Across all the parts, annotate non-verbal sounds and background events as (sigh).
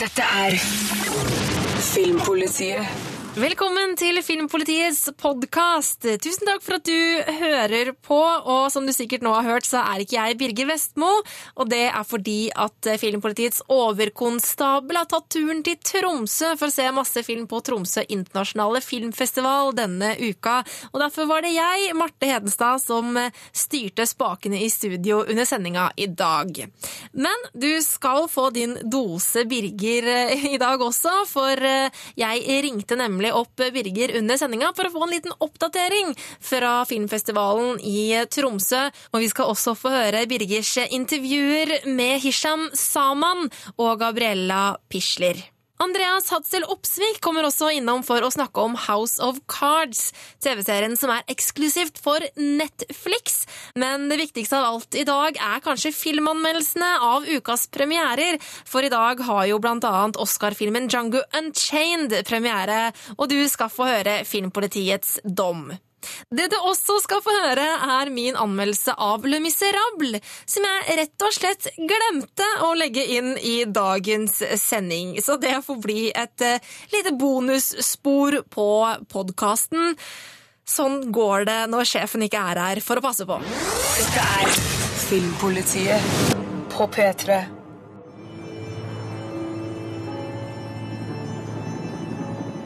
Dette er Filmpolitiet. Velkommen til Filmpolitiets podkast. Tusen takk for at du hører på. Og som du sikkert nå har hørt, så er ikke jeg Birger Vestmo. Og det er fordi at Filmpolitiets overkonstabel har tatt turen til Tromsø for å se masse film på Tromsø internasjonale filmfestival denne uka. Og derfor var det jeg, Marte Hedenstad, som styrte spakene i studio under sendinga i dag. Men du skal få din dose Birger i dag også, for jeg ringte nemlig nemlig opp Birger under sendinga for å få en liten oppdatering fra filmfestivalen i Tromsø. Og vi skal også få høre Birgers intervjuer med Hisham Saman og Gabriella Pisler. Andreas Hadsel Opsvik kommer også innom for å snakke om House of Cards, TV-serien som er eksklusivt for Netflix. Men det viktigste av alt i dag er kanskje filmanmeldelsene av ukas premierer. For i dag har jo blant annet Oscar-filmen Django Unchained premiere, og du skal få høre Filmpolitiets dom. Det du også skal få høre, er min anmeldelse av Le Miserable, som jeg rett og slett glemte å legge inn i dagens sending. Så det får bli et uh, lite bonusspor på podkasten. Sånn går det når sjefen ikke er her for å passe på. Dette er Filmpolitiet på P3.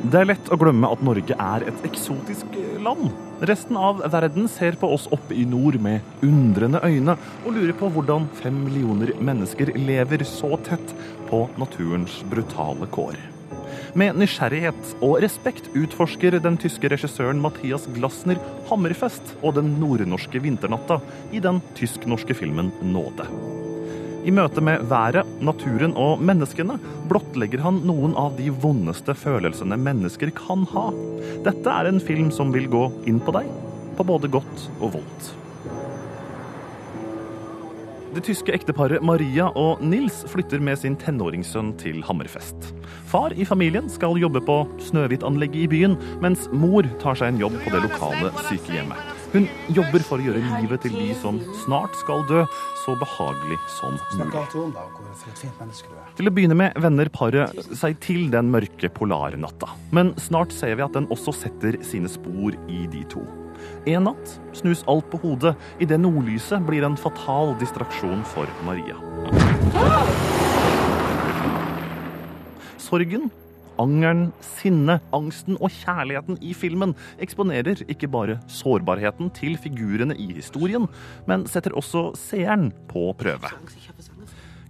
Det er lett å glemme at Norge er et eksotisk land. Resten av verden ser på oss oppe i nord med undrende øyne og lurer på hvordan fem millioner mennesker lever så tett på naturens brutale kår. Med nysgjerrighet og respekt utforsker den tyske regissøren Mathias Glasner Hammerfest og den nordnorske vinternatta i den tysk-norske filmen Nåde. I møte med været, naturen og menneskene blottlegger han noen av de vondeste følelsene mennesker kan ha. Dette er en film som vil gå inn på deg, på både godt og vondt. Det tyske ekteparet Maria og Nils flytter med sin tenåringssønn til Hammerfest. Far i familien skal jobbe på Snøhvit-anlegget i byen, mens mor tar seg en jobb på det lokale sykehjemmet. Hun jobber for å gjøre livet til de som snart skal dø, så behagelig som mulig. Til å begynne med venner paret seg til den mørke polarnatta. Men snart ser vi at den også setter sine spor i de to. En natt snus alt på hodet. I det nordlyset blir en fatal distraksjon for Maria. Sorgen angeren, sinnet, angsten og kjærligheten i filmen eksponerer ikke bare sårbarheten til figurene i historien, men setter også seeren på prøve.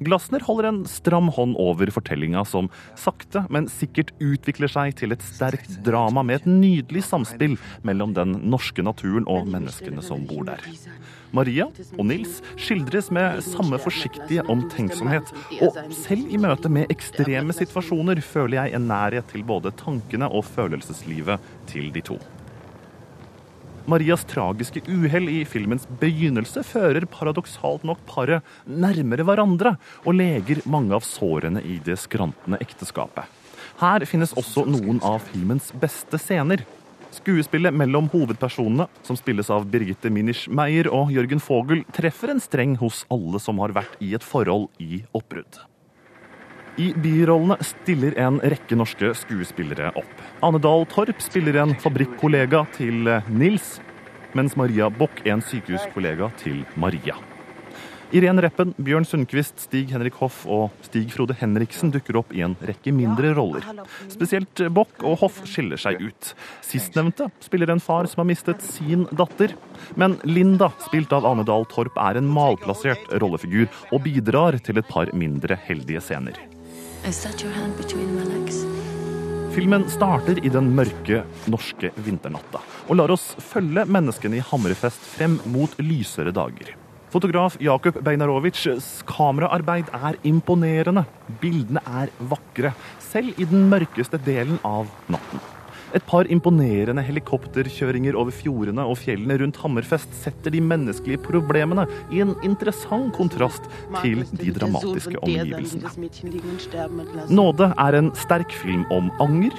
Glasner holder en stram hånd over fortellinga, som sakte, men sikkert utvikler seg til et sterkt drama med et nydelig samspill mellom den norske naturen og menneskene som bor der. Maria og Nils skildres med samme forsiktige omtenksomhet, og selv i møte med ekstreme situasjoner føler jeg en nærhet til både tankene og følelseslivet til de to. Marias tragiske uhell i filmens begynnelse fører paradoksalt nok paret nærmere hverandre og leger mange av sårene i det skrantende ekteskapet. Her finnes også noen av filmens beste scener. Skuespillet mellom hovedpersonene, som spilles av Birgitte Minisch Meyer og Jørgen Vogel, treffer en streng hos alle som har vært i et forhold i oppbrudd. I birollene stiller en rekke norske skuespillere opp. Ane Dahl Torp spiller en fabrikkollega til Nils, mens Maria Bock er en sykehuskollega til Maria. Irén Reppen, Bjørn Sundquist, Stig Henrik Hoff og Stig Frode Henriksen dukker opp i en rekke mindre roller. Spesielt Bock og Hoff skiller seg ut. Sistnevnte spiller en far som har mistet sin datter. Men Linda, spilt av Ane Dahl Torp, er en malplassert rollefigur og bidrar til et par mindre heldige scener. Filmen starter i den mørke norske vinternatta og lar oss følge menneskene i Hammerfest frem mot lysere dager. Fotograf Jakub Beinarovics kameraarbeid er imponerende. Bildene er vakre, selv i den mørkeste delen av natten. Et par imponerende helikopterkjøringer over fjordene og fjellene rundt Hammerfest setter de menneskelige problemene i en interessant kontrast til de dramatiske omgivelsene. Nåde er en sterk film om anger,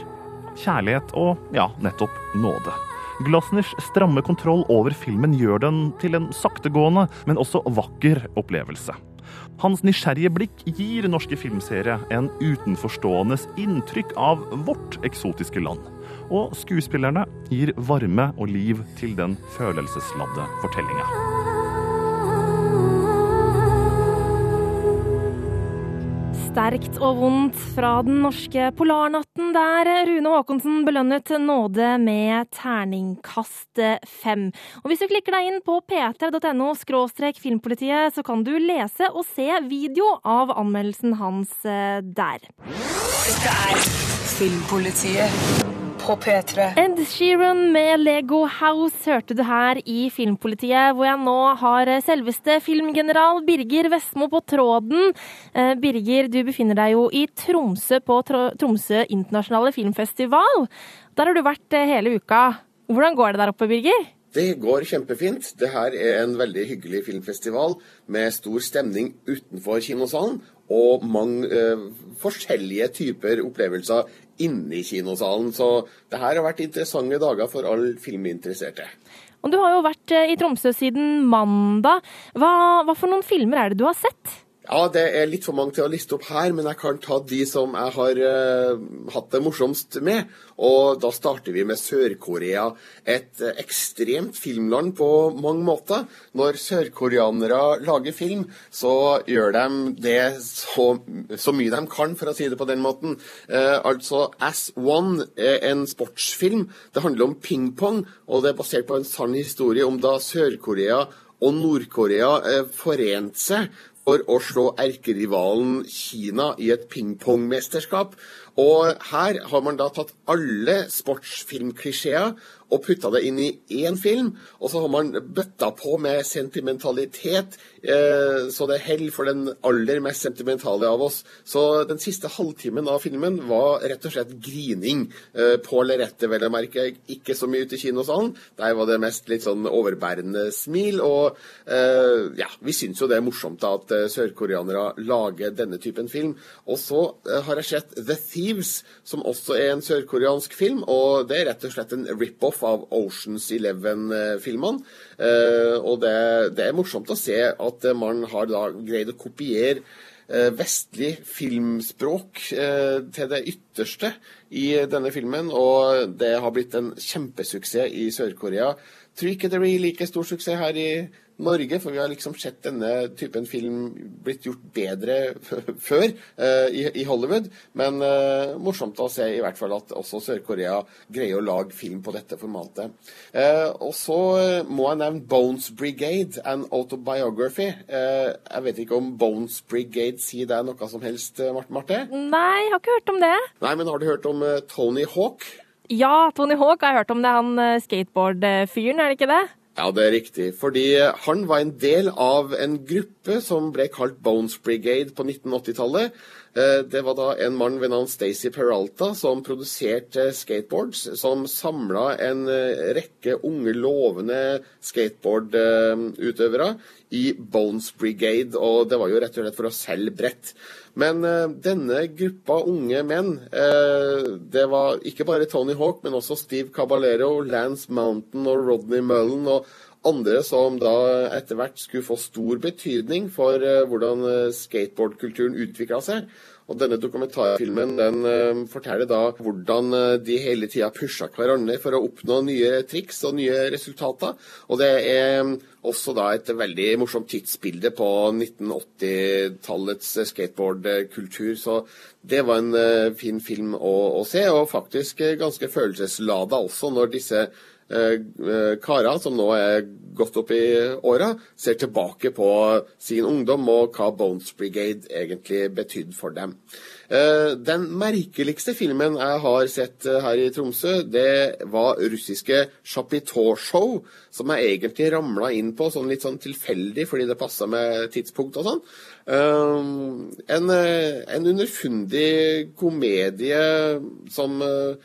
kjærlighet og ja, nettopp nåde. Glasners stramme kontroll over filmen gjør den til en saktegående, men også vakker opplevelse. Hans nysgjerrige blikk gir norske filmseere en utenforståendes inntrykk av vårt eksotiske land. Og skuespillerne gir varme og liv til den følelsesladde fortellinga. Sterkt og vondt fra den norske polarnatten, der Rune Haakonsen belønnet nåde med terningkast fem. Og hvis du klikker deg inn på p3.no filmpolitiet, så kan du lese og se video av anmeldelsen hans eh, der. Dette er Filmpolitiet på P3. Ed Sheeran med Lego House hørte du her i Filmpolitiet, hvor jeg nå har selveste filmgeneral Birger Vestmo på tråden. Eh, Birger, du befinner deg jo i Tromsø på Tromsø internasjonale filmfestival. Der har du vært eh, hele uka. Hvordan går det der oppe, Birger? Det går kjempefint. Det her er en veldig hyggelig filmfestival med stor stemning utenfor kinosalen og mange eh, forskjellige typer opplevelser inne i kinosalen. Så det her har vært interessante dager for alle filminteresserte. Og Du har jo vært eh, i Tromsø siden mandag. Hva, hva for noen filmer er det du har sett? Ja, det er litt for mange til å liste opp her, men jeg kan ta de som jeg har uh, hatt det morsomst med. Og da starter vi med Sør-Korea. Et uh, ekstremt filmland på mange måter. Når sørkoreanere lager film, så gjør de det så, så, mye de kan, for å si det på den måten. Uh, altså As One er en sportsfilm. Det handler om pingpong, og det er basert på en sann historie om da Sør-Korea og Nord-Korea forente seg for å slå erkerivalen Kina i et pingpongmesterskap. Og her har man da tatt alle sportsfilmklisjeer og putta det inn i én film. Og så har man bøtta på med sentimentalitet, eh, så det holder for den aller mest sentimentale av oss. Så den siste halvtimen av filmen var rett og slett grining. Eh, på lerretet, vel å merke. Ikke så mye ute i kinosalen. Der var det mest litt sånn overbærende smil. Og eh, ja, vi syns jo det er morsomt da at eh, sørkoreanere lager denne typen film. Og så eh, har jeg sett The Thieves, som også er en sørkoreansk film. Og det er rett og slett en rip-off av Oceans Eleven-filmene. Eh, og det, det, er morsomt å se at man har da greid å kopiere eh, vestlig filmspråk eh, til det ytterste i denne filmen, og det har blitt en kjempesuksess i Sør-Korea. Tror ikke det blir like stor suksess her i Norge, for vi har liksom sett denne typen film blitt gjort bedre (laughs) før uh, i, i, Hollywood. Men uh, morsomt å se i hvert fall at også Sør-Korea greier å lage film på dette formatet. Uh, og så må jeg nevne Bones Brigade, an autobiography. jeg vet ikke om Bones Brigade sier deg noe som helst, Marte? Nei, jeg har ikke hørt om det. Nei, men har du hørt om Tony Hawk? Ja, Tony Hawk har jeg hørt om det. Han skateboard-fyren, er det ikke det? Ja, det er riktig. Fordi han var en del av en gruppe som ble kalt Bones Brigade på 1980-tallet. Eh, det var da en mann ved navn Stacey Peralta som produserte skateboards, som samla en eh, rekke unge, lovende skateboardutøvere i Bones Brigade. Og det var jo rett og slett for å selge brett. Men uh, denne gruppa unge menn, uh, det var ikke bare Tony Hawk, men også Steve Caballero, Lance Mountain og Rodney Mullen og andre som da etter hvert skulle få stor betydning for uh, hvordan skateboardkulturen utvikla seg. Og denne dokumentarfilmen den uh, forteller da hvordan uh, de hele tida pusha hverandre for å oppnå nye triks og nye resultater. Og det er um, også da et veldig morsomt tidsbilde på 1980-tallets skateboardkultur. Så det var en uh, fin film å, å, se, og faktisk ganske følelseslada også når disse Eh, eh, karer som nå er godt opp i åra, ser tilbake på sin ungdom og hva Bones Brigade egentlig betydde for dem. Eh, den merkeligste filmen jeg har sett her i Tromsø, det var russiske Chapiteau-show, som jeg egentlig ramla inn på sånn litt sånn tilfeldig fordi det passa med tidspunkt og sånn. En, en underfundig komedie som Eh,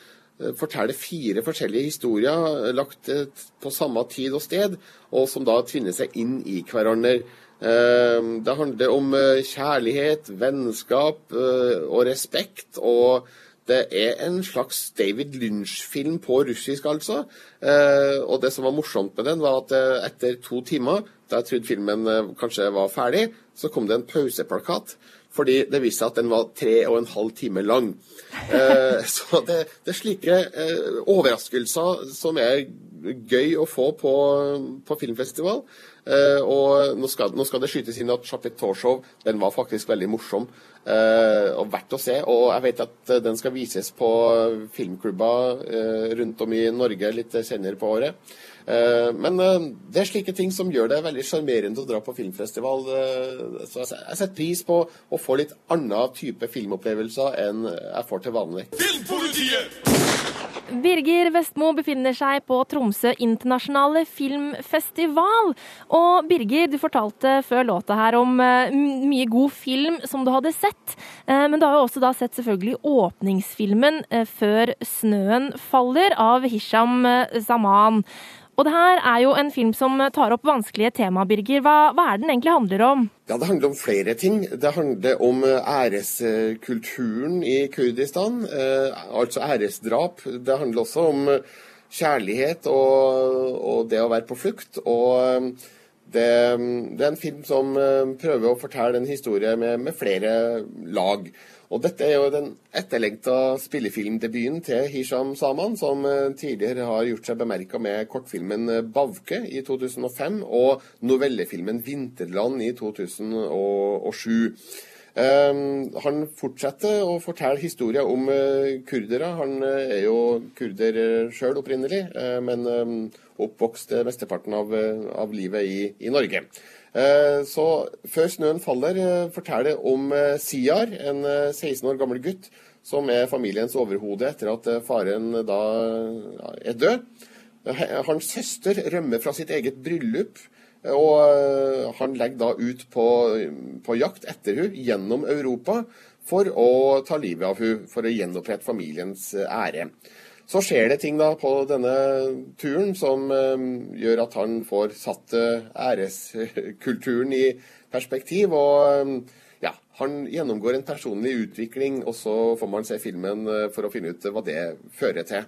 forteller fire forskjellige historier eh, lagt eh, på samme tid og sted, og som da tvinner seg inn i hverandre. Det handler om kjærlighet, vennskap og respekt, og det er en slags David Lynch-film på russisk, altså. Eh, og det som var morsomt med den, var at eh, etter to timer, da jeg trodde filmen eh, kanskje var ferdig, så kom det en pauseplakat. Fordi det viste seg at den var tre og en halv time lang. (laughs) Eh, så det, det, er slike eh, overraskelser som er gøy å få på, på filmfestival. Uh, og nå skal, nå skal, det skytes inn at Chapeau den var faktisk veldig morsom uh, og verdt å se. Og jeg vet at den skal vises på filmklubber uh, rundt om i Norge litt senere på året. Men det er slike ting som gjør det veldig sjarmerende å dra på filmfestival. så jeg setter pris på å få litt annen type filmopplevelser enn jeg får til vanlig. Filmpolitiet! Birger Vestmo befinner seg på Tromsø internasjonale filmfestival. Og Birger, du fortalte før låta her om mye god film som du hadde sett. Men du har jo også da sett selvfølgelig åpningsfilmen 'Før snøen faller' av Hisham Zaman. Og det her er jo en film som tar opp vanskelige tema, Birger. Hva, hva, er den egentlig handler om? Ja, Det handler om flere ting. Det handler om eh, æreskulturen i Kurdistan, eh, altså æresdrap. Det handler også om eh, kjærlighet og, og det å være på flukt. Og det, det, er en film som prøver å fortelle en historie med, med flere lag. Og dette er jo den etterlengta spillefilmdebuten til Hisham Saman, som eh, tidligere har gjort seg bemerka med kortfilmen eh, 'Bavke' i 2005 og novellefilmen 'Vinterland' i 2007. Um, han fortsetter å fortelle historier om uh, kurdere. Han er jo kurder sjøl opprinnelig, men um, oppvokst mesteparten av, av livet i, i Norge. Eh, så før snøen faller, eh, forteller om eh, Siar, en 16 år gammel gutt som er familiens overhode etter at faren da er død. Hans søster rømmer fra sitt eget bryllup, og han legger da ut på, på jakt etter hun gjennom Europa for å ta livet av hun, for å gjenopprette familiens ære. Så skjer det ting da på denne turen som um, gjør at han får satt uh, æreskulturen i perspektiv. Og um, ja, han gjennomgår en personlig utvikling, og så får man se filmen for å finne ut hva det fører til.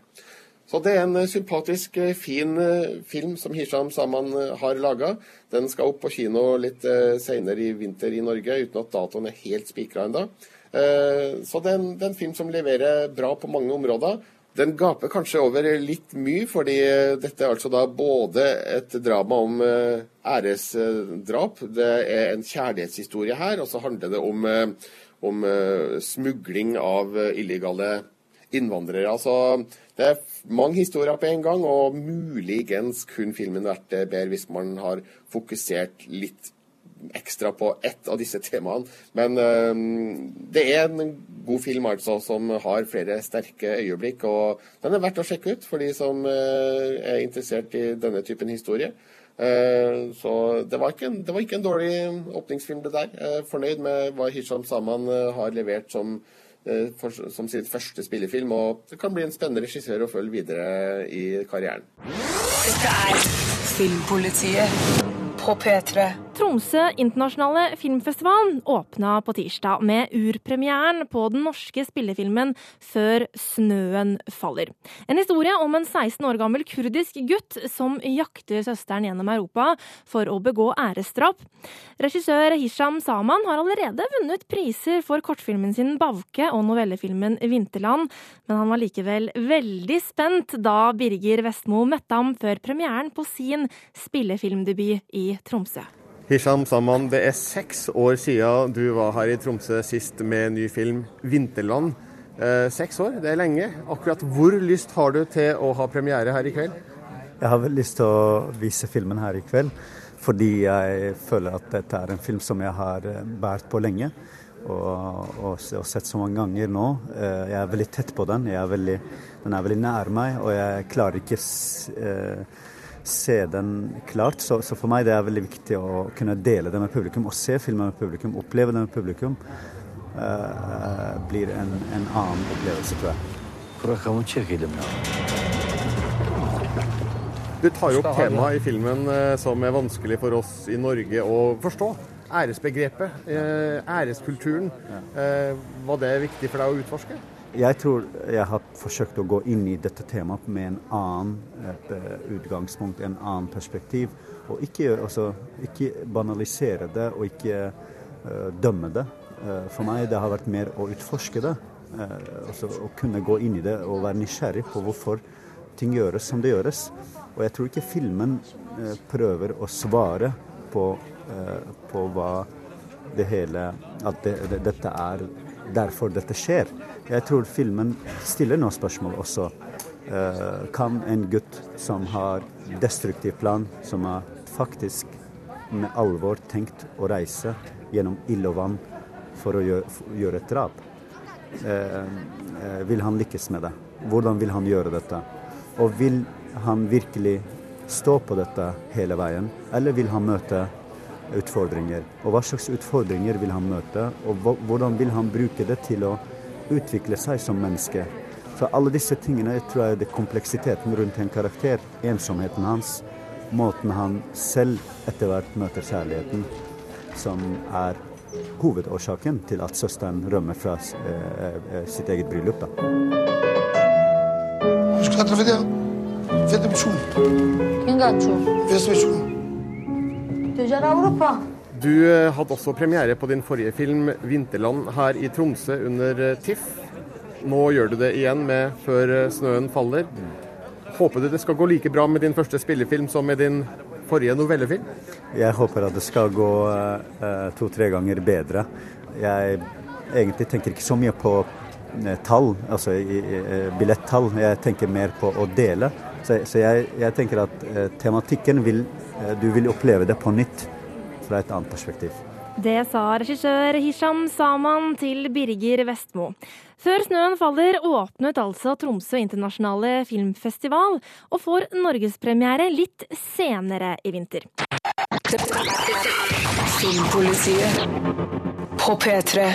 Så det er en sympatisk, fin film som Hisham Saman har laga. Den skal opp på kino litt seinere i vinter i Norge, uten at datoen er helt spikra ennå. Så det er, en, det er en film som leverer bra på mange områder. Den gaper kanskje over litt mye, fordi dette er altså da både et drama om eh, æresdrap, det er en kjærlighetshistorie her, og så handler det om, eh, om eh, smugling av illegale innvandrere. Altså, det er mange historier på en gang, og muligens kunne filmen vært bedre hvis man har fokusert litt ekstra på ett av disse temaene. Men det er en god film altså, som har flere sterke øyeblikk. Og den er verdt å sjekke ut for de som uh, er interessert i denne typen historie. Uh, så det var, en, det var, ikke en, dårlig åpningsfilm, det der. Er fornøyd med hva Hisham Saman har levert som, som sitt første spillefilm. Og det kan bli en spennende regissør å følge videre i karrieren. Dette er Filmpolitiet på P3. Tromsø internasjonale filmfestival åpna på tirsdag med urpremieren på den norske spillefilmen Før snøen faller. En historie om en 16 år gammel kurdisk gutt som jakter søsteren gjennom Europa for å begå æresdrap. Regissør Hisham Saman har allerede vunnet priser for kortfilmen sin Bavke og novellefilmen Vinterland, men han var likevel veldig spent da Birger Vestmo møtte ham før premieren på sin spillefilmdebut i Tromsø. Hisham Saman, det er seks år siden du var her i Tromsø sist med ny film 'Vinterland'. Eh, seks år, det er lenge. Akkurat hvor lyst har du til å ha premiere her i kveld? Jeg har vel lyst til å vise filmen her i kveld, fordi jeg føler at dette er en film som jeg har eh, båret på lenge. Og, og, og, sett så mange ganger nå. Eh, jeg er veldig tett på den. Er veldig, den er veldig nær meg, og jeg klarer ikke eh, se den klart. Så, så, for meg det er veldig viktig å kunne dele det med publikum og se filmen med publikum, oppleve det med publikum. Uh, blir en, en, annen opplevelse, tror jeg. Du tar jo opp temaet i filmen uh, som er vanskelig for oss i Norge å forstå. Æresbegrepet, uh, æreskulturen. Var det viktig for deg å utforske? Jeg tror jeg har forsøkt å gå inn i dette temaet med en annen et, uh, utgangspunkt, en annen perspektiv. Og ikke, altså, ikke banalisere det og ikke uh, dømme det. Uh, for meg det har vært mer å utforske det. altså Å kunne gå inn i det og være nysgjerrig på hvorfor ting gjøres som det gjøres. Og jeg tror ikke filmen prøver å svare på, på hva det hele At det, det, dette er derfor dette skjer. Jeg tror filmen stiller noen spørsmål også. Uh, kan en gutt som har destruktiv plan, som har faktisk med alvor tenkt å reise gjennom ild og vann for å gjøre, gjøre et drap, uh, vil han lykkes med det? Hvordan vil han gjøre dette? Og vil han virkelig stå på dette hele veien, eller vil han møte utfordringer. Og hva slags utfordringer vil han møte, og hvordan vil han bruke det til å utvikle seg som menneske. Så alle disse tingene jeg tror jeg det er kompleksiteten rundt en karakter, ensomheten hans, måten han selv etter hvert møter kjærligheten, som er hovedårsaken til at søsteren rømmer fra eh, eh, sitt eget bryllup. Da. Du eh, hadde også premiere på din forrige film 'Vinterland' her i Tromsø under eh, TIFF. Nå gjør du det igjen med 'Før eh, snøen faller'. Håper du det skal gå like bra med din første spillefilm som med din forrige novellefilm? Jeg håper at det skal gå uh, to-tre ganger bedre. Jeg egentlig tenker ikke så mye på tall, altså billettall. Jeg tenker mer på å dele. Så, så jeg, jeg, tenker at uh, tematikken vil Du vil oppleve det på nytt fra et annet perspektiv. Det sa regissør Hisham Saman til Birger Vestmo. Før snøen faller åpnet altså Tromsø internasjonale filmfestival, og får norgespremiere litt senere i vinter. Filmpolitiet på P3.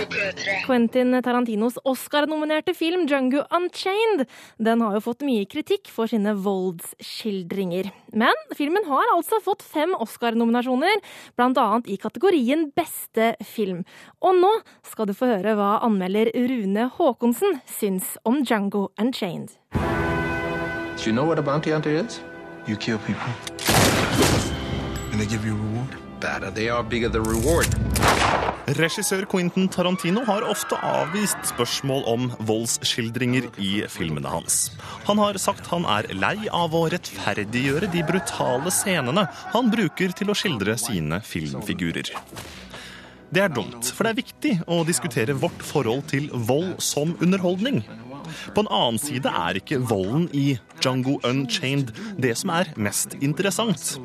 Quentin Tarantinos Oscar-nominerte film 'Jungo Unchained' den har jo fått mye kritikk for sine voldsskildringer. Men filmen har altså fått fem Oscar-nominasjoner, bl.a. i kategorien beste film. Og nå skal du få høre hva anmelder Rune Haakonsen syns om 'Jungo Unchained'. Do you know what a bounty hunter is? You kill people. And they give you a reward? Better they are, bigger the reward. Regissør Quentin Tarantino har ofte avvist spørsmål om voldsskildringer i filmene hans. Han har sagt han er lei av å rettferdiggjøre de brutale scenene han bruker til å skildre sine filmfigurer. Det er dumt, for det er viktig å diskutere vårt forhold til vold som underholdning. På en annen side er ikke volden i Django Unchained det som er mest interessant.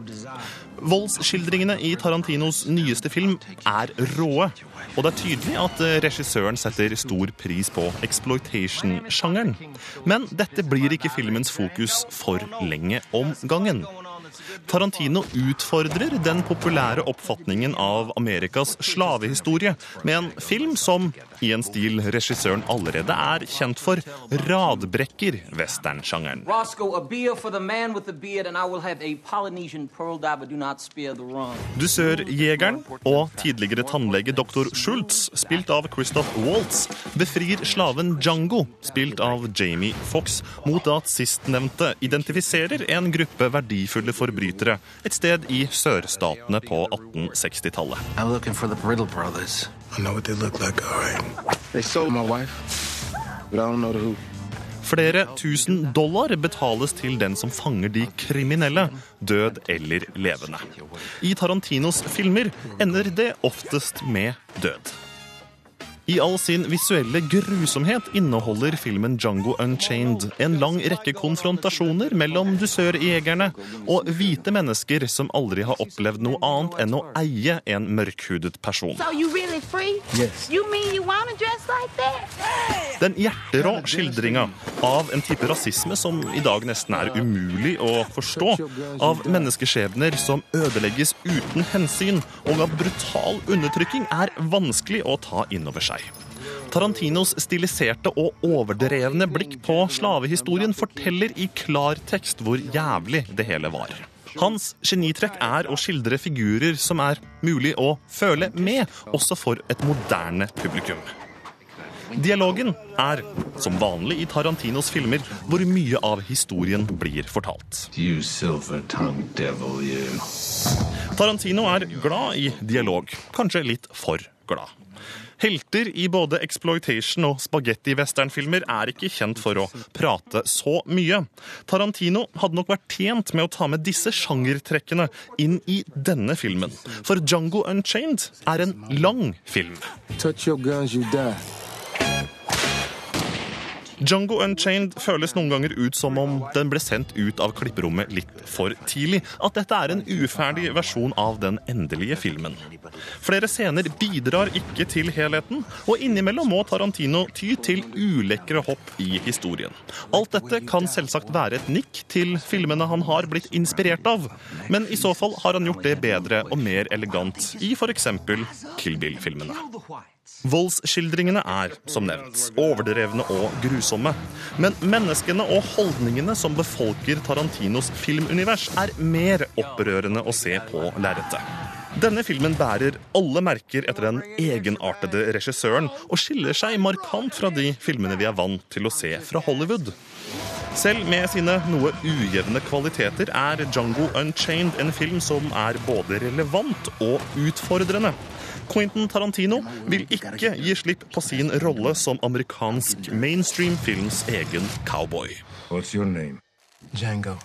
Voldsskildringene i Tarantinos nyeste film er råe. Og det er tydelig at eh, regissøren setter stor pris på exploitation-sjangeren. Men dette blir ikke filmens fokus for lenge om gangen. Tarantino utfordrer den populære oppfatningen av Amerikas slavehistorie med en film som, i en stil regissøren allerede er kjent for, radbrekker westernsjangeren. Dusørjegeren og tidligere tannlege dr. Schultz, spilt av Christoph Waltz, befrir slaven Django, spilt av Jamie Fox, mot at sistnevnte identifiserer en gruppe verdifulle forbrytere et sted i sørstatene på 1860-tallet. Flere tusen dollar betales til den som fanger de kriminelle, død eller levende. I Tarantinos filmer ender det oftest med død. I all sin visuelle grusomhet inneholder filmen Django Unchained en lang rekke konfrontasjoner mellom dusørjegerne og hvite mennesker som aldri har opplevd noe annet enn å eie en mørkhudet person. Den hjerterå skildringa av en type rasisme som i dag nesten er umulig å forstå, av menneskeskjebner som ødelegges uten hensyn, og av brutal undertrykking, er vanskelig å ta inn over seg seg. Tarantinos stiliserte og overdrevne blikk på slavehistorien forteller i klartekst hvor jævlig det hele var. Hans genitrekk er å skildre figurer som er mulig å føle med, også for et moderne publikum. Dialogen er, som vanlig i Tarantinos filmer, hvor mye av historien blir fortalt. Tarantino er glad i dialog, kanskje litt for glad. Helter i både exploitation og spagetti-westernfilmer er ikke kjent for å prate så mye. Tarantino hadde nok vært tjent med å ta med disse sjangertrekkene inn i denne filmen. For Django Unchained er en lang film. Touch your guns, you die. Django Unchained føles noen ganger ut som om den ble sendt ut av klipperommet litt for tidlig. At dette er en uferdig versjon av den endelige filmen. Flere scener bidrar ikke til helheten, og innimellom må Tarantino ty til ulekre hopp i historien. Alt dette kan selvsagt være et nikk til filmene han har blitt inspirert av, men i så fall har han gjort det bedre og mer elegant i f.eks. Kill Bill-filmene. Voldsskildringene er, som nevnt, overdrevne og grusomme. Men menneskene og holdningene som befolker Tarantinos filmunivers, er mer opprørende å se på lerretet. Denne filmen bærer alle merker etter den egenartede regissøren, og skiller seg markant fra de filmene vi er vant til å se fra Hollywood. Selv med sine noe ujevne kvaliteter er Django Unchained en film som er både relevant og utfordrende. Quentin Tarantino vil ikke gi slipp på sin rolle som amerikansk mainstream films egen cowboy. What's your name? Django.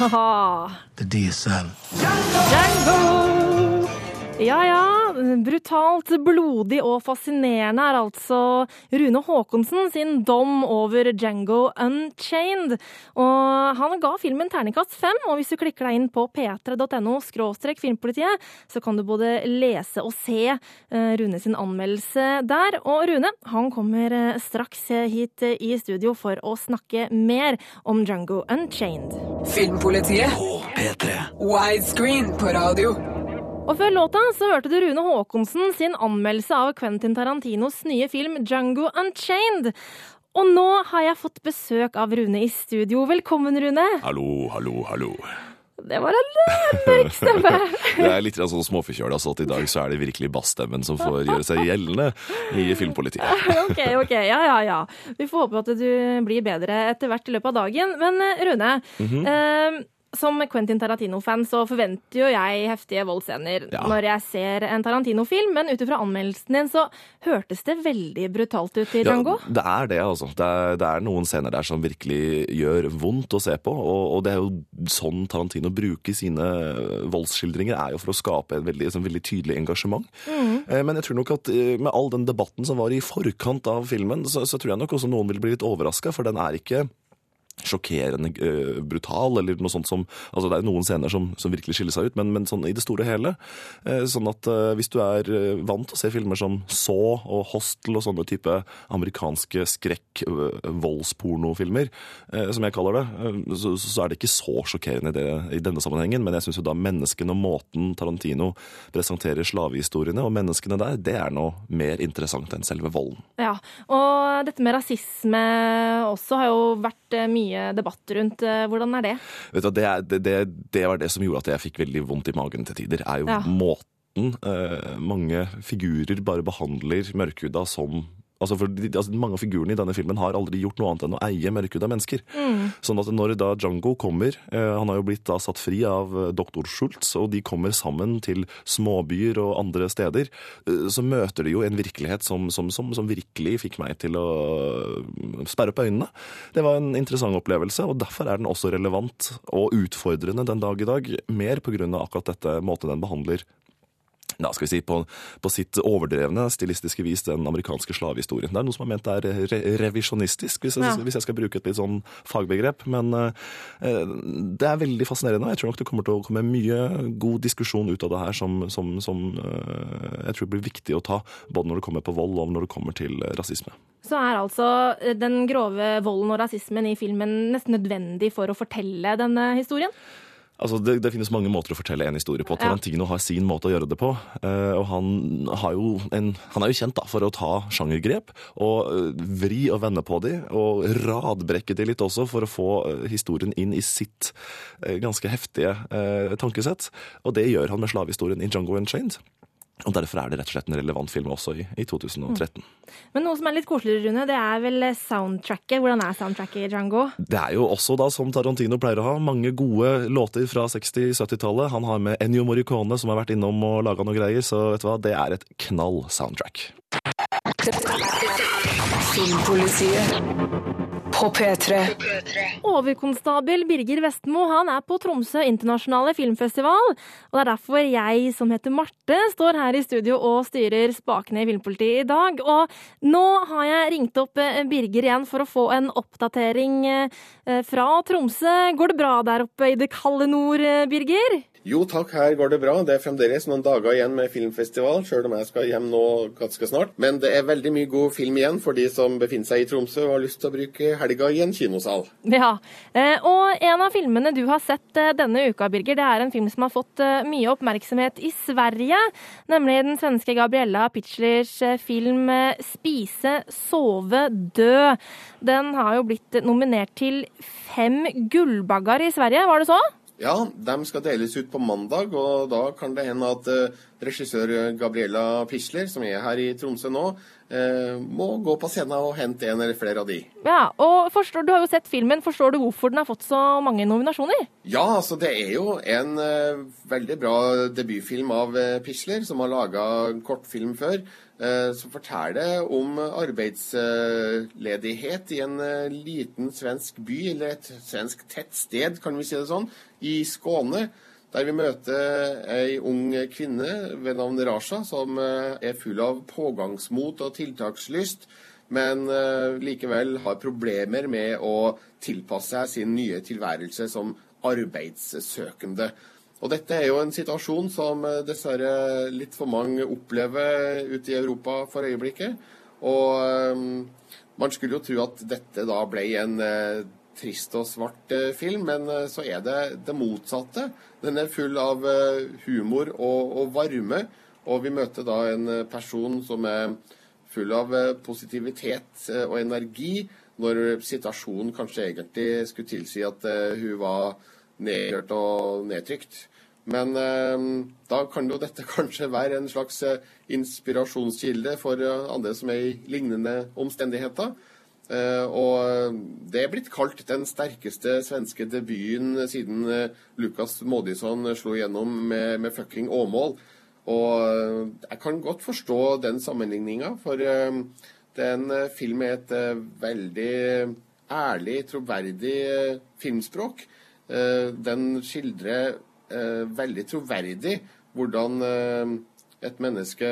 Haha. The DSL. Django! Django! Ja ja, brutalt, blodig og fascinerende er altså Rune Haakonsen sin dom over Django Unchained. Og han ga filmen terningkast fem, og hvis du klikker deg inn på p3.no skråstrek filmpolitiet, så kan du både lese og se eh, Rune sin anmeldelse der. Og Rune han kommer eh, straks hit i studio for å snakke mer om Django Unchained. Filmpolitiet. P3. Widescreen på radio. Og før låta så hørte du Rune Haakonsen sin anmeldelse av Quentin Tarantinos nye film Django Unchained. Og nå har jeg fått besøk av Rune i studio. Velkommen, Rune. Hallo, hallo, hallo. Det var en eh, mørk stemme. (laughs) Det er litt sånn småforkjøla, så at i dag så er det virkelig bassstemmen som får gjøre seg gjeldende i filmpolitiet. (laughs) ok, ok. Ja, ja, ja. Vi får håpe at du blir bedre etter hvert i løpet av dagen. Men eh, Rune. eh, som Quentin Tarantino-fan så forventer jo jeg heftige voldsscener Ja. når jeg ser en Tarantino-film, men ut ifra anmeldelsen din så hørtes det veldig brutalt ut i Django. Ja, det er det, altså. Det er, det er noen scener der som virkelig gjør vondt å se på. Og, og det er jo sånn Tarantino bruker sine voldsskildringer, er jo for å skape et veldig, et veldig tydelig engasjement. Mm. Men jeg tror nok at eh, med all den debatten som var i forkant av filmen, så, så tror jeg nok også noen vil bli litt overraska, for den er ikke sjokkerende uh, brutal, eller noe sånt som Altså, det er noen scener som, som virkelig skiller seg ut, men, men sånn i det store og hele. Uh, sånn at uh, hvis du er vant til å se filmer som Saw og Hostel og sånne type amerikanske skrekk-voldspornofilmer, som jeg kaller det, så, så er det ikke så sjokkerende det, i denne sammenhengen. Men jeg syns jo da menneskene og måten Tarantino presenterer slavehistoriene og menneskene der, det er noe mer interessant enn selve volden. Ja, og dette med rasisme også har jo vært eh, mye debatt rundt. Eh, Hvordan er det? Vet du, det, det, det, det var det som gjorde at jeg fikk veldig vondt i magen til tider. er jo Ja. måten eh, mange figurer bare behandler mørkhuda som Altså for de, altså Mange av figurene i denne filmen har aldri gjort noe annet enn å eie mørkhuda mennesker. Sånn at når da Django kommer eh, Han har jo blitt da satt fri av eh, doktor Schultz, og de kommer sammen til småbyer og andre steder. eh, Så møter de jo en virkelighet som, som, som, som virkelig fikk meg til å eh, sperre opp øynene. Det var en interessant opplevelse, og derfor er den også relevant og utfordrende den dag i dag. Mer pga. akkurat dette måten den behandler ja, skal vi si, på, på sitt overdrevne stilistiske vis den amerikanske slavehistorien. Det er noe som er ment er re revisjonistisk, hvis jeg, Ja. hvis jeg skal bruke et litt sånn fagbegrep. Men eh, det er veldig fascinerende. Jeg tror nok det kommer til å komme mye god diskusjon ut av det her som, som, som eh, jeg tror blir viktig å ta, både når det kommer på vold og når det kommer til rasisme. Så er altså eh, den grove volden og rasismen i filmen nesten nødvendig for å fortelle denne historien? Altså, det, det finnes mange måter å fortelle en historie på. Tarantino har sin måte å gjøre det på. eh, og han, har jo en, han er jo kjent da, for å ta sjangergrep og eh, vri og vende på de, og radbrekke de litt også for å få eh, historien inn i sitt ganske heftige tankesett. Og det gjør han med slavehistorien i «Jungle Unchained. Og Derfor er det rett og slett en relevant film også i, i 2013. Men noe som er litt koseligere, Rune, det er vel soundtracket. Hvordan er soundtracket i Django? Det er jo også, da, som Tarantino pleier å ha, mange gode låter fra 60-70-tallet. Han har med Ennio Morricone, som har vært innom og laga noe greier, så vet du hva, det er et knall soundtrack. Filmpolitiet på P3. Overkonstabel Birger Vestmo han er på Tromsø internasjonale filmfestival. Og det er derfor jeg, som heter Marte, står her i studio og styrer spakene i Filmpolitiet i dag. Og nå har jeg ringt opp eh, Birger igjen for å få en oppdatering eh, fra Tromsø. Går det bra der oppe i det kalde nord, eh, Birger? Jo takk, her går det bra. Det er fremdeles noen dager igjen med filmfestival, sjøl om jeg skal hjem nå ganske snart. Men det er veldig mye god film igjen for de som befinner seg i Tromsø og har lyst til å bruke helga i en kinosal. Ja, og en av filmene du har sett denne uka, Birger, det er en film som har fått mye oppmerksomhet i Sverige. Nemlig den svenske Gabriella Pitchlers film 'Spise, sove, dø'. Den har jo blitt nominert til fem gullbagger i Sverige, var det så? Ja, de skal deles ut på mandag, og da kan det hende at uh, regissør Gabriella Pisler, som er her i Tromsø nå, uh, må gå på scenen og hente en eller flere av de. Ja, og forstår, Du har jo sett filmen. Forstår du hvorfor den har fått så mange nominasjoner? Ja, altså det er jo en uh, veldig bra debutfilm av Pisler, som har laga kortfilm før som forteller om arbeidsledighet i en liten svensk by, eller et svensk tettsted, kan vi si det sånn, i Skåne. Der vi møter ei ung kvinne ved navn Rasha, som er full av pågangsmot og tiltakslyst, men likevel har problemer med å tilpasse seg sin nye tilværelse som arbeidssøkende. Og dette er jo en situasjon som dessverre litt for mange opplever ute i Europa for øyeblikket. Og um, man skulle jo tro at dette da ble en uh, trist og svart film, men så er det det motsatte. Den er full av humor og, og, varme, og vi møter da en person som er full av positivitet og energi, når situasjonen kanskje egentlig skulle tilsi at hun var nedgjort og nedtrykt. Men eh, da kan jo dette (laughs) kanskje være en slags eh, inspirasjonskilde for eh, andre som er i lignende omstendigheter. Eh, og det er blitt kalt den sterkeste svenske debuten siden eh, Modisson slo gjennom med, med fucking Åmål. Og jeg kan godt forstå den sammenligninga, for det er en film med et veldig ærlig, troverdig filmspråk. Den skildrer veldig troverdig hvordan eh, et menneske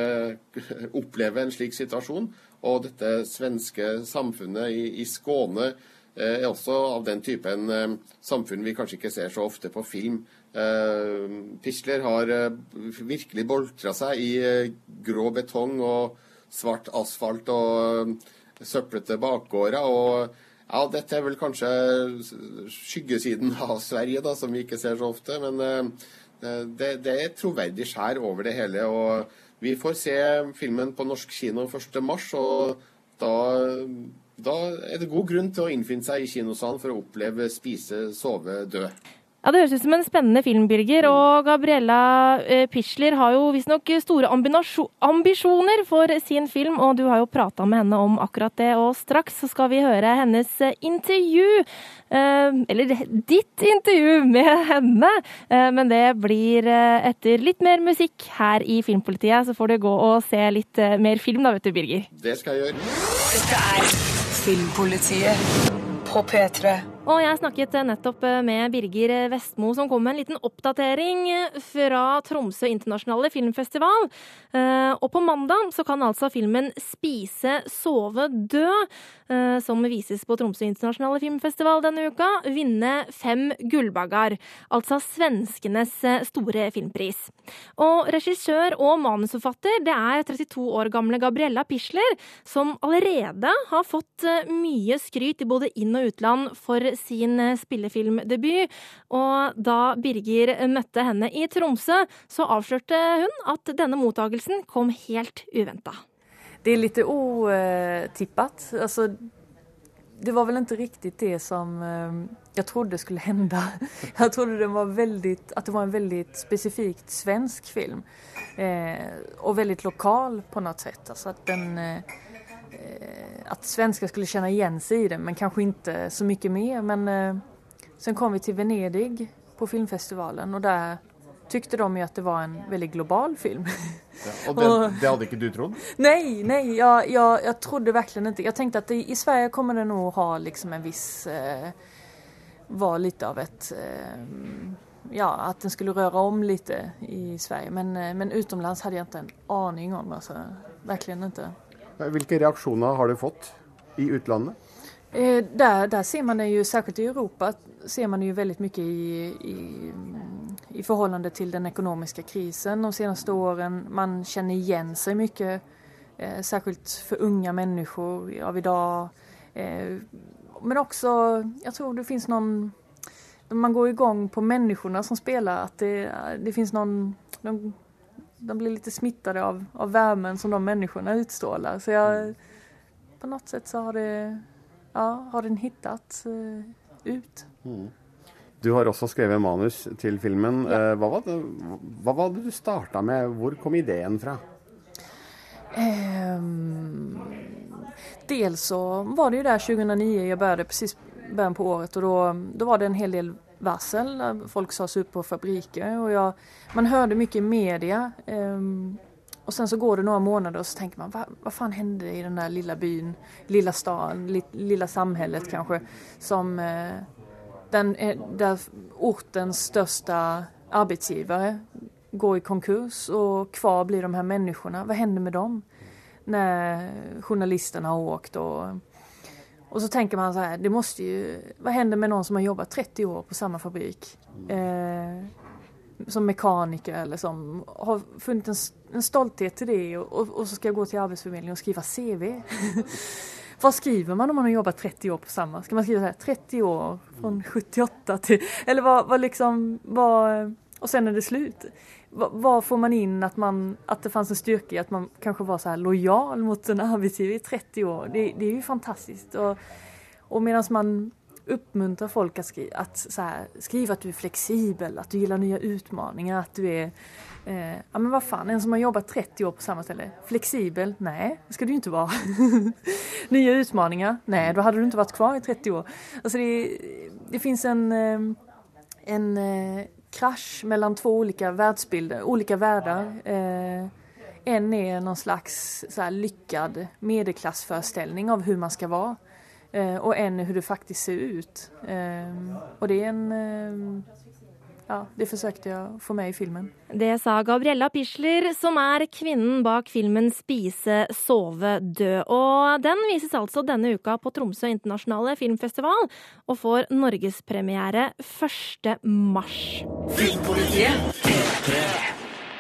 (laughs) opplever en slik situasjon. Og dette svenske samfunnet i, i Skåne eh, er også av den typen eh, samfunn vi kanskje ikke ser så ofte på film. Eh, Pisler har eh, virkelig boltra seg i grå betong og svart asfalt og søplete bakgårder. og ja, dette er vel kanskje skyggesiden av Sverige, da, som vi ikke ser så ofte. Men eh, det, det er troverdig skjær over det hele. og Vi får se filmen på norsk kino 1.3, og da, da er det god grunn til å innfinne seg i kinosalen for å oppleve Spise, sove, dø. Ja, Det høres ut som en spennende film, Birger. Og Gabriella eh, Pichler har jo visstnok store ambisjoner for sin film, og du har jo prata med henne om akkurat det. Og straks så skal vi høre hennes eh, intervju, eh, eller ditt intervju med henne. Men det blir etter litt mer musikk her i Filmpolitiet, så får du gå og se litt mer film da, vet du, Birger. Det skal jeg gjøre. Dette er Filmpolitiet på P3. Og jeg snakket nettopp med Birger Vestmo, som kom med en liten oppdatering fra Tromsø internasjonale filmfestival. Eh, og på mandag så kan altså filmen 'Spise, sove, dø', eh, som vises på Tromsø internasjonale filmfestival denne uka, vinne fem gullbaggar. Altså svenskenes store filmpris. Og regissør og manusforfatter det er 32 år gamle Gabriella Pisler, som allerede har fått mye skryt i både inn- og utland for sin eh, spillefilmdebut. Og da Birger møtte henne i Tromsø, så avslørte hun at denne mottagelsen kom helt uventa. Det er litt otippet. Altså, det var vel ikke riktig det som jeg trodde skulle hende. (laughs) Jeg trodde det var väldigt, att det var en veldig spesifikt svensk film. Eh, og veldig lokal på noe sett. Altså, den, eh, eh, att svenskar skulle känna igen sig i den men kanske inte så mycket mer. Men eh, sen kom vi till Venedig på filmfestivalen och där tyckte de ju att det var en väldigt global film. Ja, og det, det hadde ikke du trodd? Nej, nej, jag, jag, jag trodde verkligen inte. Jag tänkte att i, i Sverige kommer det nog ha liksom en viss, eh, vara lite av ett, eh, ja, att den skulle röra om lite i Sverige. Men, eh, men utomlands hade jag inte en aning om, alltså, verkligen inte. Hvilke reaksjoner har du fått i utlandet? Eh, där, där ser man det ju, särskilt i Europa, ser man det ju väldigt mycket i, i, i förhållande till den ekonomiska krisen de senaste åren. Man känner igen sig mycket, eh, särskilt för unga människor av idag. Eh, men också, jag tror det finns någon, man går igång på människorna som spelar, att det, det finns någon, de, de blir lite smittade av, av värmen som de människorna utstrålar. Så jag, på något sätt så har det ja, har den hittat eh, ut. Du har også skrevet manus til filmen. Eh, Hva var det, hva var det du starta med? Hvor kom ideen fra? Um, dels så var det jo der 2009, jeg begynte, precis i början på året Og då, då var det en hel del varsel. Folk sades upp på fabriker och jag, man hörde mycket i media. Um, och sen så går det några månader och så tänker man, vad, vad fan i den där lilla byn, lilla stan, li, lilla samhället kanske, som eh, den, eh, där ortens största arbetsgivare går i konkurs och kvar blir de här människorna. Vad händer med dem? När journalisterna har åkt och, och så tänker man så här, det måste ju, vad händer med någon som har jobbat 30 år på samma fabrik? Eh, som mekaniker eller som har funnit en, en stolthet till det och, och, och så ska jag gå till Arbetsförmedlingen och skriva CV. (laughs) Vad skriver man om man har jobbat 30 år på samma? Ska man skriva så här 30 år från 78 till... Eller vad, vad liksom... Vad, och sen är det slut. Vad får man in at, man, at det fanns en styrke i at man kanskje var så lojal mot en (laughs) arbeidsgiver i 30 år? Det, det er jo fantastisk. Og, og medan man oppmuntrer folk att, skrive at du er flexibel, at du gillar nye utmaningar, at du er Eh, ja men hva fan, en som har jobbat 30 år på samme sted Flexibel? Nei, det skal du ikke være. nye utfordringer? utmaningar? da hadde du ikke vært kvar i 30 år. Altså, det, det fins en, eh, en eh, krasch mellan två olika världsbilder, olika världar. Eh, en är någon slags så lyckad av hur man ska vara. Eh, och er hur det faktiskt ser ut. Eh, och det är en... Ja, de forsøkte å få med i filmen. Det sa Gabriella Pisler, som er kvinnen bak filmen 'Spise, sove, dø'. Og den vises altså denne uka på Tromsø internasjonale filmfestival, og får norgespremiere 1. mars.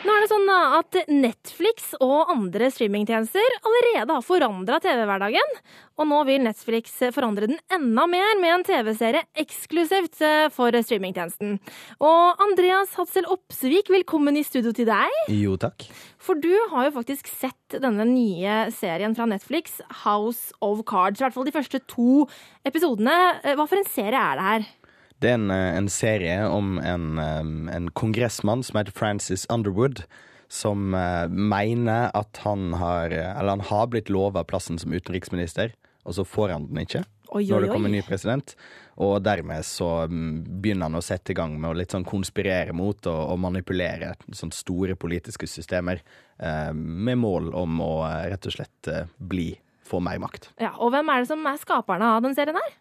Nå er det sånn at Netflix og andre streamingtjenester allerede har forandra TV-hverdagen. Og nå vil Netflix forandre den enda mer med en TV-serie eksklusivt eh, for streamingtjenesten. Og Andreas Hatzel Opsvik, velkommen i studio til deg. Jo, takk. For du har jo faktisk sett denne nye serien fra Netflix, House of Cards. I hvert fall de første to episodene. Eh, Hva for en serie er det her? Det er en, eh, en serie om en, eh, en kongressmann som heter Francis Underwood, som eh, mener at han har Eller han har blitt lova plassen som utenriksminister, og så får han den ikke. Oi, Når det kommer en ny president. Og dermed så mm, begynner han å sette i gang med å litt sånn konspirere mot og, og manipulere sånn store politiske systemer eh, med mål om å rett og slett bli få mer makt. Ja, Og hvem er det som er skaperne av den serien her?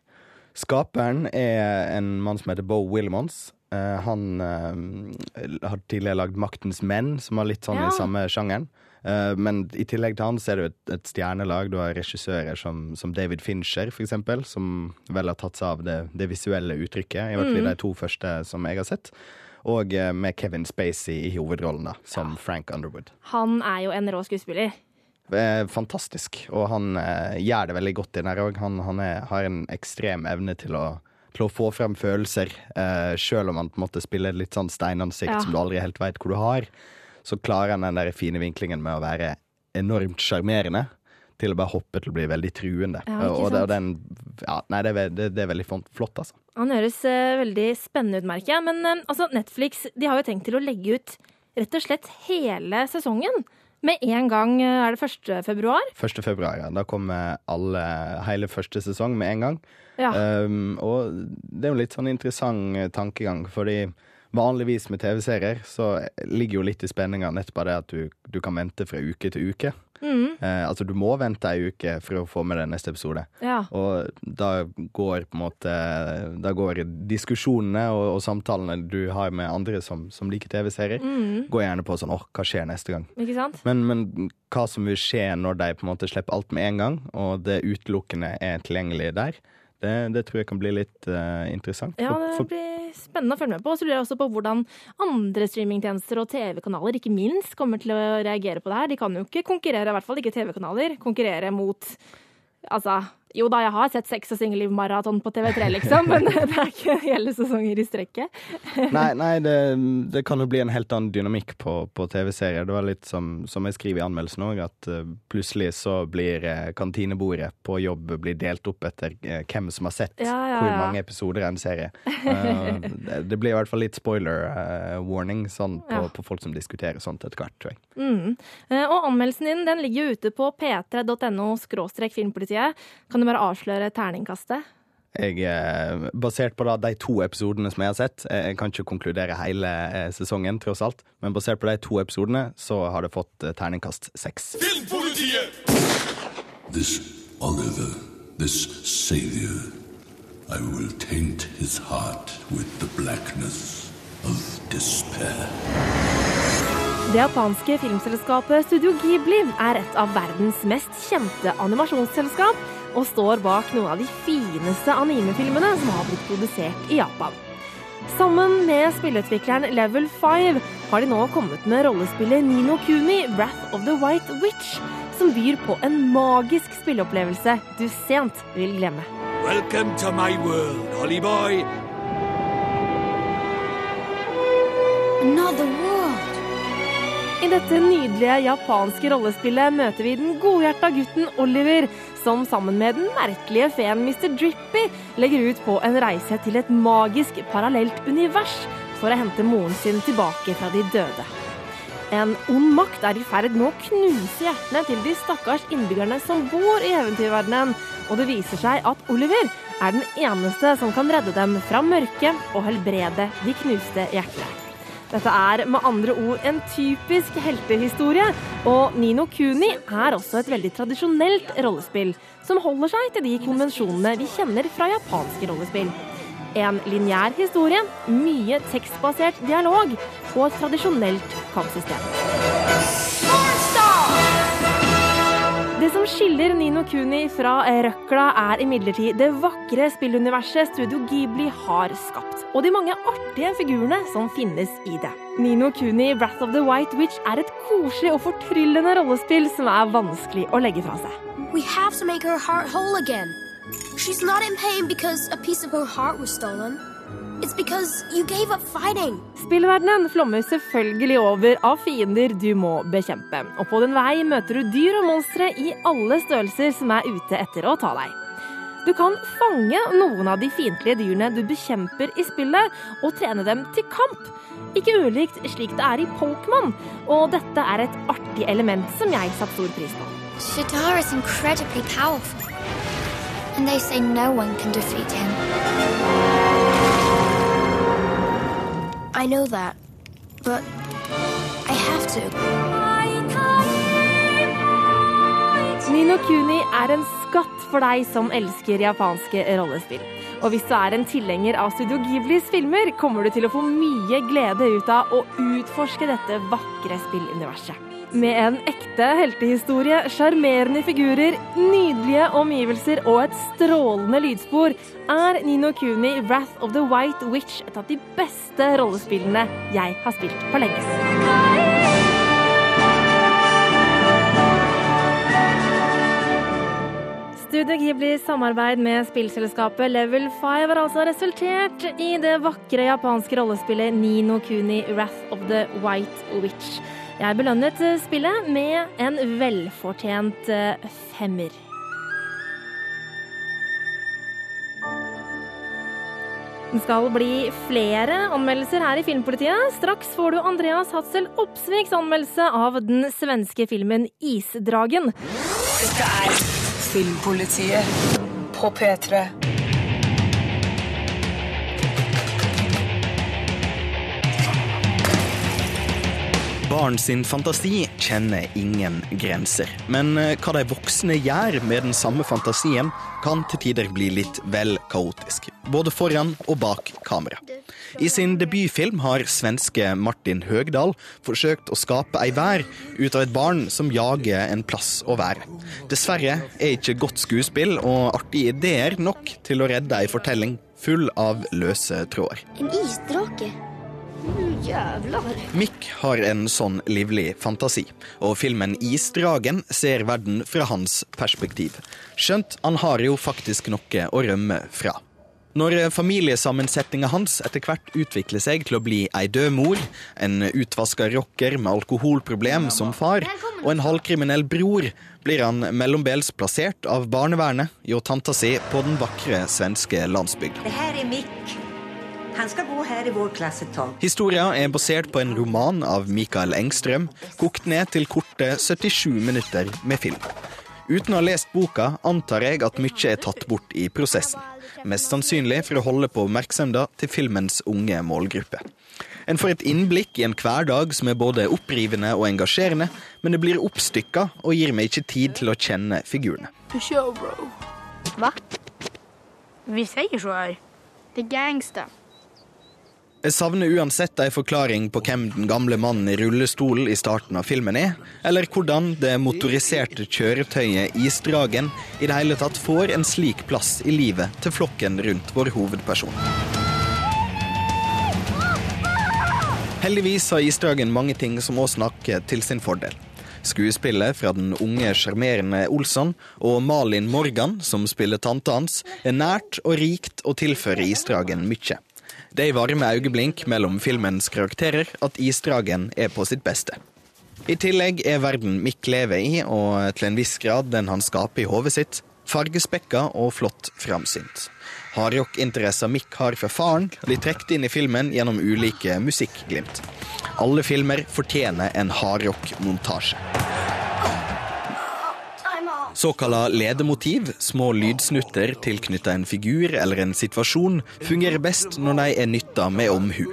Skaperen er en mann som heter Bo Willimons. Uh, han uh, har tidligere lagd Maktens menn, som var litt sånn Ja. i samme sjangeren. Uh, men i tillegg til han så er det et, et stjernelag. Du har regissører som, som David Fincher, for eksempel, som vel har tatt seg av det, det visuelle uttrykket. I hvert fall Mm. de to første som jeg har sett. Og eh, med Kevin Spacey i hovedrollen, da, som Frank Underwood. Han er jo en rå skuespiller. Eh, Fantastisk, og han eh, gjør det veldig godt inn her òg. Han, han er, har en ekstrem evne til å, til å få frem følelser, eh, sjøl om han på en måte spiller et litt sånn steinansikt Ja. som du aldri helt veit hvor du har. Så klarer han den der fine vinklingen med å være enormt sjarmerende. til å bare hoppe til å bli veldig truende. Ja, og det, og den, ja, nei, det er, det, er veldig flott- flott, altså. Han høres uh, veldig spennende ut, merker jeg. Men uh, altså, Netflix de har jo tenkt til å legge ut rett og slett hele sesongen. Med en gang eh, er det 1. februar. 1. februar, ja. Da kommer alle, hele første sesong med en gang. Ja. Um, og det er jo litt sånn interessant eh, tankegang, fordi vanligvis med TV-serier så ligger jo litt i spenninga nettopp det at du, du kan vente fra uke til uke. Mm. Eh, altså du må vente ei uke for å få med deg neste episode. Ja. Og da går på en måte Da går diskusjonene og, og samtalene du har med andre som, som liker TV-serier, Mm. går gjerne på sånn åh, hva skjer neste gang? Ikke sant? Men, men hva som vil skje når de på en måte slipper alt med en gang, og det utelukkende er tilgjengelig der, det, det tror jeg kan bli litt uh, interessant. Ja, det blir spennende å følge med på. Og så lurer jeg også på hvordan andre streamingtjenester og TV-kanaler ikke minst kommer til å reagere på det her. De kan jo ikke konkurrere, i hvert fall ikke TV-kanaler, konkurrere mot Altså, jo da, jeg har sett Sex og singelliv-maraton på TV3, liksom, men det er ikke hele sesonger i strekket. Nei, nei det, det kan jo bli en helt annen dynamikk på, på TV-serier. Det var litt som, som jeg skriver i anmeldelsen òg, at uh, plutselig så blir eh, kantinebordet på jobb blir delt opp etter uh, hvem som har sett Ja, ja, hvor mange episoder av en serie. Det, det blir i hvert fall litt spoiler warning sånn, på, Ja. på folk som diskuterer sånt etter hvert, tror jeg. Mm. Og anmeldelsen din den ligger jo ute på p3.no skråstrek filmpolitiet. Kan du bare avsløre terningkastet? Jeg, eh, basert på da de to episodene som jeg har sett, eh, jeg kan ikke konkludere hele eh, sesongen, tross alt, men basert på de to episodene, så har det fått terningkast seks. This Oliver, this savior, I will taint his heart with the blackness of despair. Det japanske filmselskapet Studio Ghibli er et av verdens mest kjente animasjonsselskap og står bak noen av de fineste animefilmene som har blitt produsert i Japan. Sammen med spilleutvikleren Level 5 har de nå kommet med rollespillet Nino Kuni Wrath of the White Witch, som byr på en magisk spilleopplevelse du sent vil glemme. Welcome to my world, Holly boy. Another world. I dette nydelige japanske rollespillet møter vi den godhjerta gutten Oliver, som sammen med den merkelige feen Mr. Drippy legger ut på en reise til et magisk parallelt univers for å hente moren sin tilbake fra de døde. En ond makt er i ferd med å knuse hjertene til de stakkars innbyggerne som bor i eventyrverdenen, og det viser seg at Oliver er den eneste som kan redde dem fra mørket og helbrede de knuste hjertene. Dette er med andre ord en typisk heltehistorie, og Nino Kuni er også et veldig tradisjonelt rollespill, som holder seg til de konvensjonene vi kjenner fra japanske rollespill. En lineær historie, mye tekstbasert dialog og et tradisjonelt kampsystem. Det som skiller Nino Kuni fra røkla, er imidlertid det vakre spilluniverset Studio Ghibli har skapt, og de mange artige figurene som finnes i det. Nino Kuni Wrath of the White Witch er et koselig og fortryllende rollespill som er vanskelig å legge fra seg. We have to make her heart whole again. She's not in pain because a piece of her heart was stolen. It's because you gave up fighting. Spillverdenen flommer selvfølgelig over av fiender du må bekjempe. Og på den vei møter du dyr og monstre i alle størrelser som er ute etter å ta deg. Du kan fange noen av de fiendtlige dyrene du bekjemper i spillet, og trene dem til kamp. Ikke ulikt slik det er i Pokémon, og dette er et artig element som jeg satte stor pris på. Shadar is incredibly powerful. And they say no one can defeat him. I know that, but I have to. Nino Kuni er en skatt for deg som elsker japanske rollespill. Og hvis du er en tilhenger av Studio Ghiblis filmer, kommer du til å få mye glede ut av å utforske dette vakre spilluniverset. Med en ekte heltehistorie, sjarmerende figurer, nydelige omgivelser og et strålende lydspor, er Nino Kuni Wrath of the White Witch et av de beste rollespillene jeg har spilt på lenge. Studio Ghiblis samarbeid med spillselskapet Level 5 har altså resultert i det vakre japanske rollespillet Nino Kuni Wrath of the White Witch. Jeg belønnet eh, spillet med en velfortjent eh, femmer. Det skal bli flere anmeldelser her i Filmpolitiet. Straks får du Andreas Hatzel Opsviks anmeldelse av den svenske filmen Isdragen. Dette er Filmpolitiet på P3. Barn sin fantasi kjenner ingen grenser. Men eh, hva de voksne gjør med den samme fantasien, kan til tider bli litt vel kaotisk. Både foran og bak kamera. I sin debutfilm har svenske Martin Høgdahl forsøkt å skape ei vær ut av et barn som jager en plass å være. Dessverre er ikke godt skuespill og artige ideer nok til å redde ei fortelling full av løse tråder. En isdrake? Jävlar. Mick har en sånn livlig fantasi, og filmen Isdragen ser verden fra hans perspektiv. Skjønt han har jo faktisk noe å rømme fra. Når familiesammensetninga hans etter hvert utvikler seg til å bli ei død mor, en utvaska rocker med alkoholproblem som far, og en halvkriminell bror, blir han mellombels plassert av barnevernet hjå tanta si på den vakre svenske landsbygda. Det här är Mick. Han skal gå her i vår klass ett tag. Historia er basert på en roman av Mikael Engstrøm, kokt ned til korte 77 minutter med film. Uten å ha lest boka antar jeg at mye er tatt bort i prosessen. Mest sannsynlig for å holde på oppmerksomheten til filmens unge målgruppe. En får et innblikk i en hverdag som er både opprivende og engasjerende, men det blir oppstykka og gir meg ikke tid til å kjenne figurene. Show, bro. Va? Vi säger så her. Det er gangsta. Jeg savner uansett ei forklaring på hvem den gamle mannen i rullestol i starten av filmen er, eller hvordan det motoriserte kjøretøyet Isdragen i det hele tatt får en slik plass i livet til flokken rundt vår hovedperson. Heldigvis har Isdragen mange ting som òg snakker til sin fordel. Skuespillet fra den unge, sjarmerende Olsson og Malin Morgan, som spiller tanta hans, er nært og rikt og tilfører Isdragen mye. Det er i varme øyeblink mellom filmens karakterer at Isdragen er på sitt beste. I tillegg er verden Mick lever i, og til en viss grad den han skaper i hodet sitt, fargespekka og flott framsynt. Hardrockinteresser Mick har fra faren, blir trukket inn i filmen gjennom ulike musikkglimt. Alle filmer fortjener en hardrock-montasje. Såkalla ledemotiv, små lydsnutter tilknyttet en figur eller en situasjon, fungerer best når de er nytta med omhu.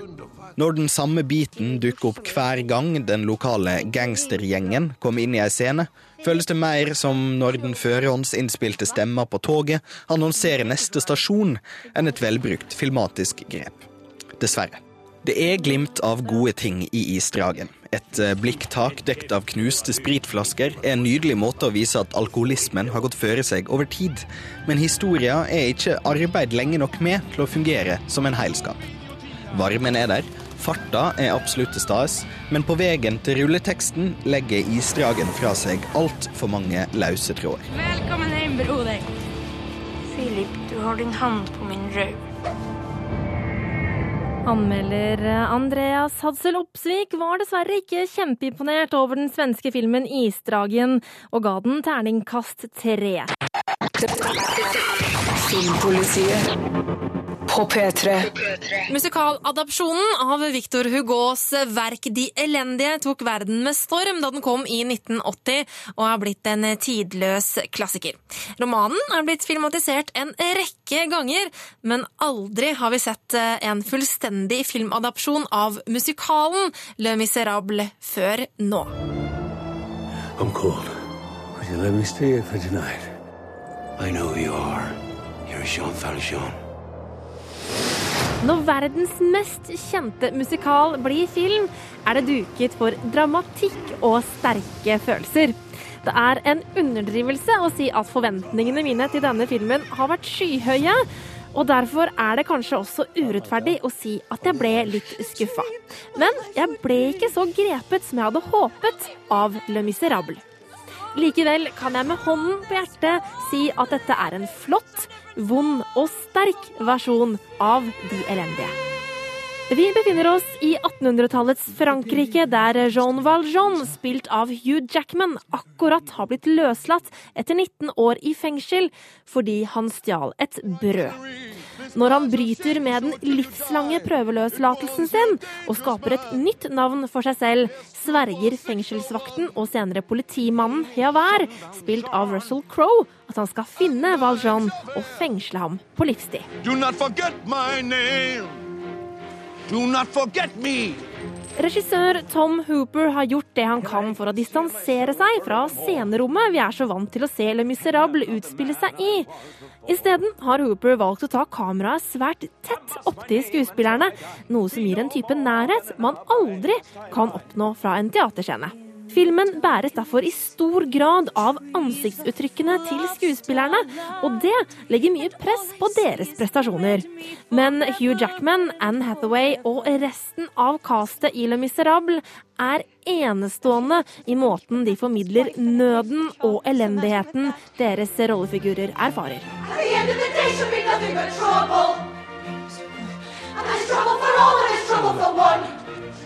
Når den samme biten dukker opp hver gang den lokale gangstergjengen kommer inn i ei scene, føles det mer som når den førehåndsinnspilte stemma på toget annonserer neste stasjon, enn et velbrukt filmatisk grep. Dessverre. Det er glimt av gode ting i isdragen. Et eh, blikktak dekt av knuste spritflasker er en nydelig måte å vise at alkoholismen har gått føre seg over tid. Men historia er ikke arbeid lenge nok med til å fungere som en heilskap. Varmen er der, farta er absolutt stas, men på veien til rulleteksten legger isdragen fra seg altfor mange løse tråder. Velkommen hjem, broder. Filip, du har din hand på min röv. Anmelder Andreas Hadsel Opsvik var dessverre ikke kjempeimponert over den svenske filmen Isdragen, og ga den terningkast tre. Filmpolitiet på P3. Musikaladapsjonen av Victor Hugos verk De elendige tok verden med storm da den kom i 1980 og er blitt en tidløs klassiker. Romanen er blitt filmatisert en rekke ganger, men aldri har vi sett en fullstendig filmadapsjon av musikalen Le Miserable før nå. I'm cold. Would you let me stay here for tonight? I know who you are. You're Jean Valjean. Når verdens mest kjente musikal blir film, er det duket for dramatikk og sterke følelser. Det er en underdrivelse å si at forventningene mine til denne filmen har vært skyhøye. Og derfor er det kanskje også urettferdig å si at jeg ble litt skuffa. Men jeg ble ikke så grepet som jeg hadde håpet av Le Miserable. Likevel kan jeg med hånden på hjertet si at dette er en flott, vond og sterk versjon av De elendige. Vi befinner oss i 1800-tallets Frankrike, der Jean Valjean, spilt av Hugh Jackman, akkurat har blitt løslatt etter 19 år i fengsel fordi han stjal et brød. Når han bryter med den livslange prøveløslatelsen sin og skaper et nytt navn for seg selv, sverger fengselsvakten og senere politimannen Javær, spilt av Russell Crowe, at han skal finne Valjean og fengsle ham på livstid. Do not forget my name. Do not forget me. Regissør Tom Hooper har gjort det han kan for å distansere seg fra scenerommet vi er så vant til å se Le Miserable utspille seg i. Isteden har Hooper valgt å ta kameraet svært tett opptil skuespillerne, noe som gir en type nærhet man aldri kan oppnå fra en teaterscene. Filmen bæres derfor i stor grad av ansiktsuttrykkene til skuespillerne, og det legger mye press på deres prestasjoner. Men Hugh Jackman, Anne Hathaway og resten av castet i Le Miserable er enestående i måten de formidler nøden og elendigheten deres rollefigurer erfarer. At the end of the day, she'll be nothing but trouble. And there's trouble for all, and there's trouble for one.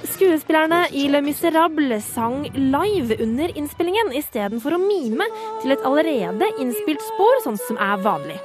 Skuespillerne i Le Miserable sang live under innspillingen istedenfor å mime til et allerede innspilt spor, sånn som er vanlig.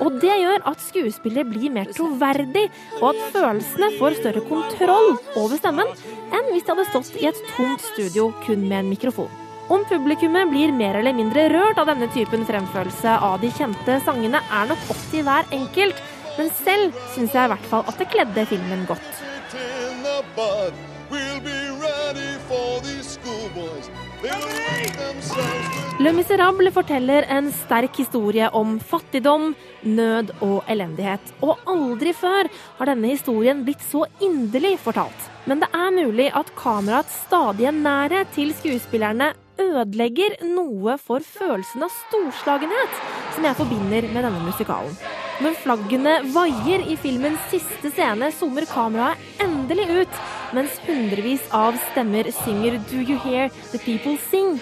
Og det gjør at skuespillet blir mer troverdig, og at følelsene får større kontroll over stemmen enn hvis de hadde stått i et tomt studio kun med en mikrofon. Om publikummet blir mer eller mindre rørt av denne typen fremførelse av de kjente sangene, er nok opp til hver enkelt, men selv syns jeg i hvert fall at det kledde filmen godt. In the bud, we'll be ready for these schoolboys. They'll work themselves to Le Miserable forteller en sterk historie om fattigdom, nød og elendighet. Og aldri før har denne historien blitt så inderlig fortalt. Men det er mulig at kameraets stadige nærhet til skuespillerne ødelegger noe for følelsen av storslagenhet som jeg forbinder med denne musikalen. Når flaggene vaier i filmens siste scene, zoomer kameraet endelig ut, mens hundrevis av stemmer synger 'Do you hear the people sing'?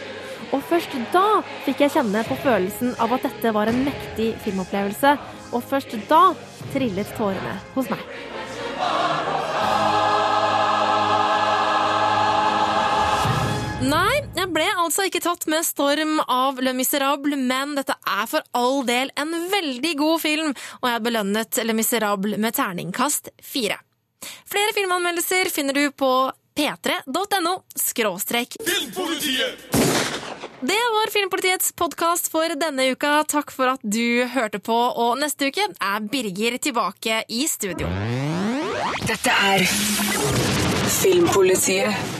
Og først da fikk jeg kjenne på følelsen av at dette var en mektig filmopplevelse. Og først da trillet tårene hos meg. Nei, jeg ble altså ikke tatt med storm av Le Miserable, men dette er for all del en veldig god film, og jeg belønnet Le Miserable med terningkast fire. Flere filmanmeldelser finner du på p3.no skråstrek Filmpolitiet! Det var Filmpolitiets podkast for denne uka. Takk for at du hørte på, og neste uke er Birger tilbake i studio. Dette er Filmpolitiet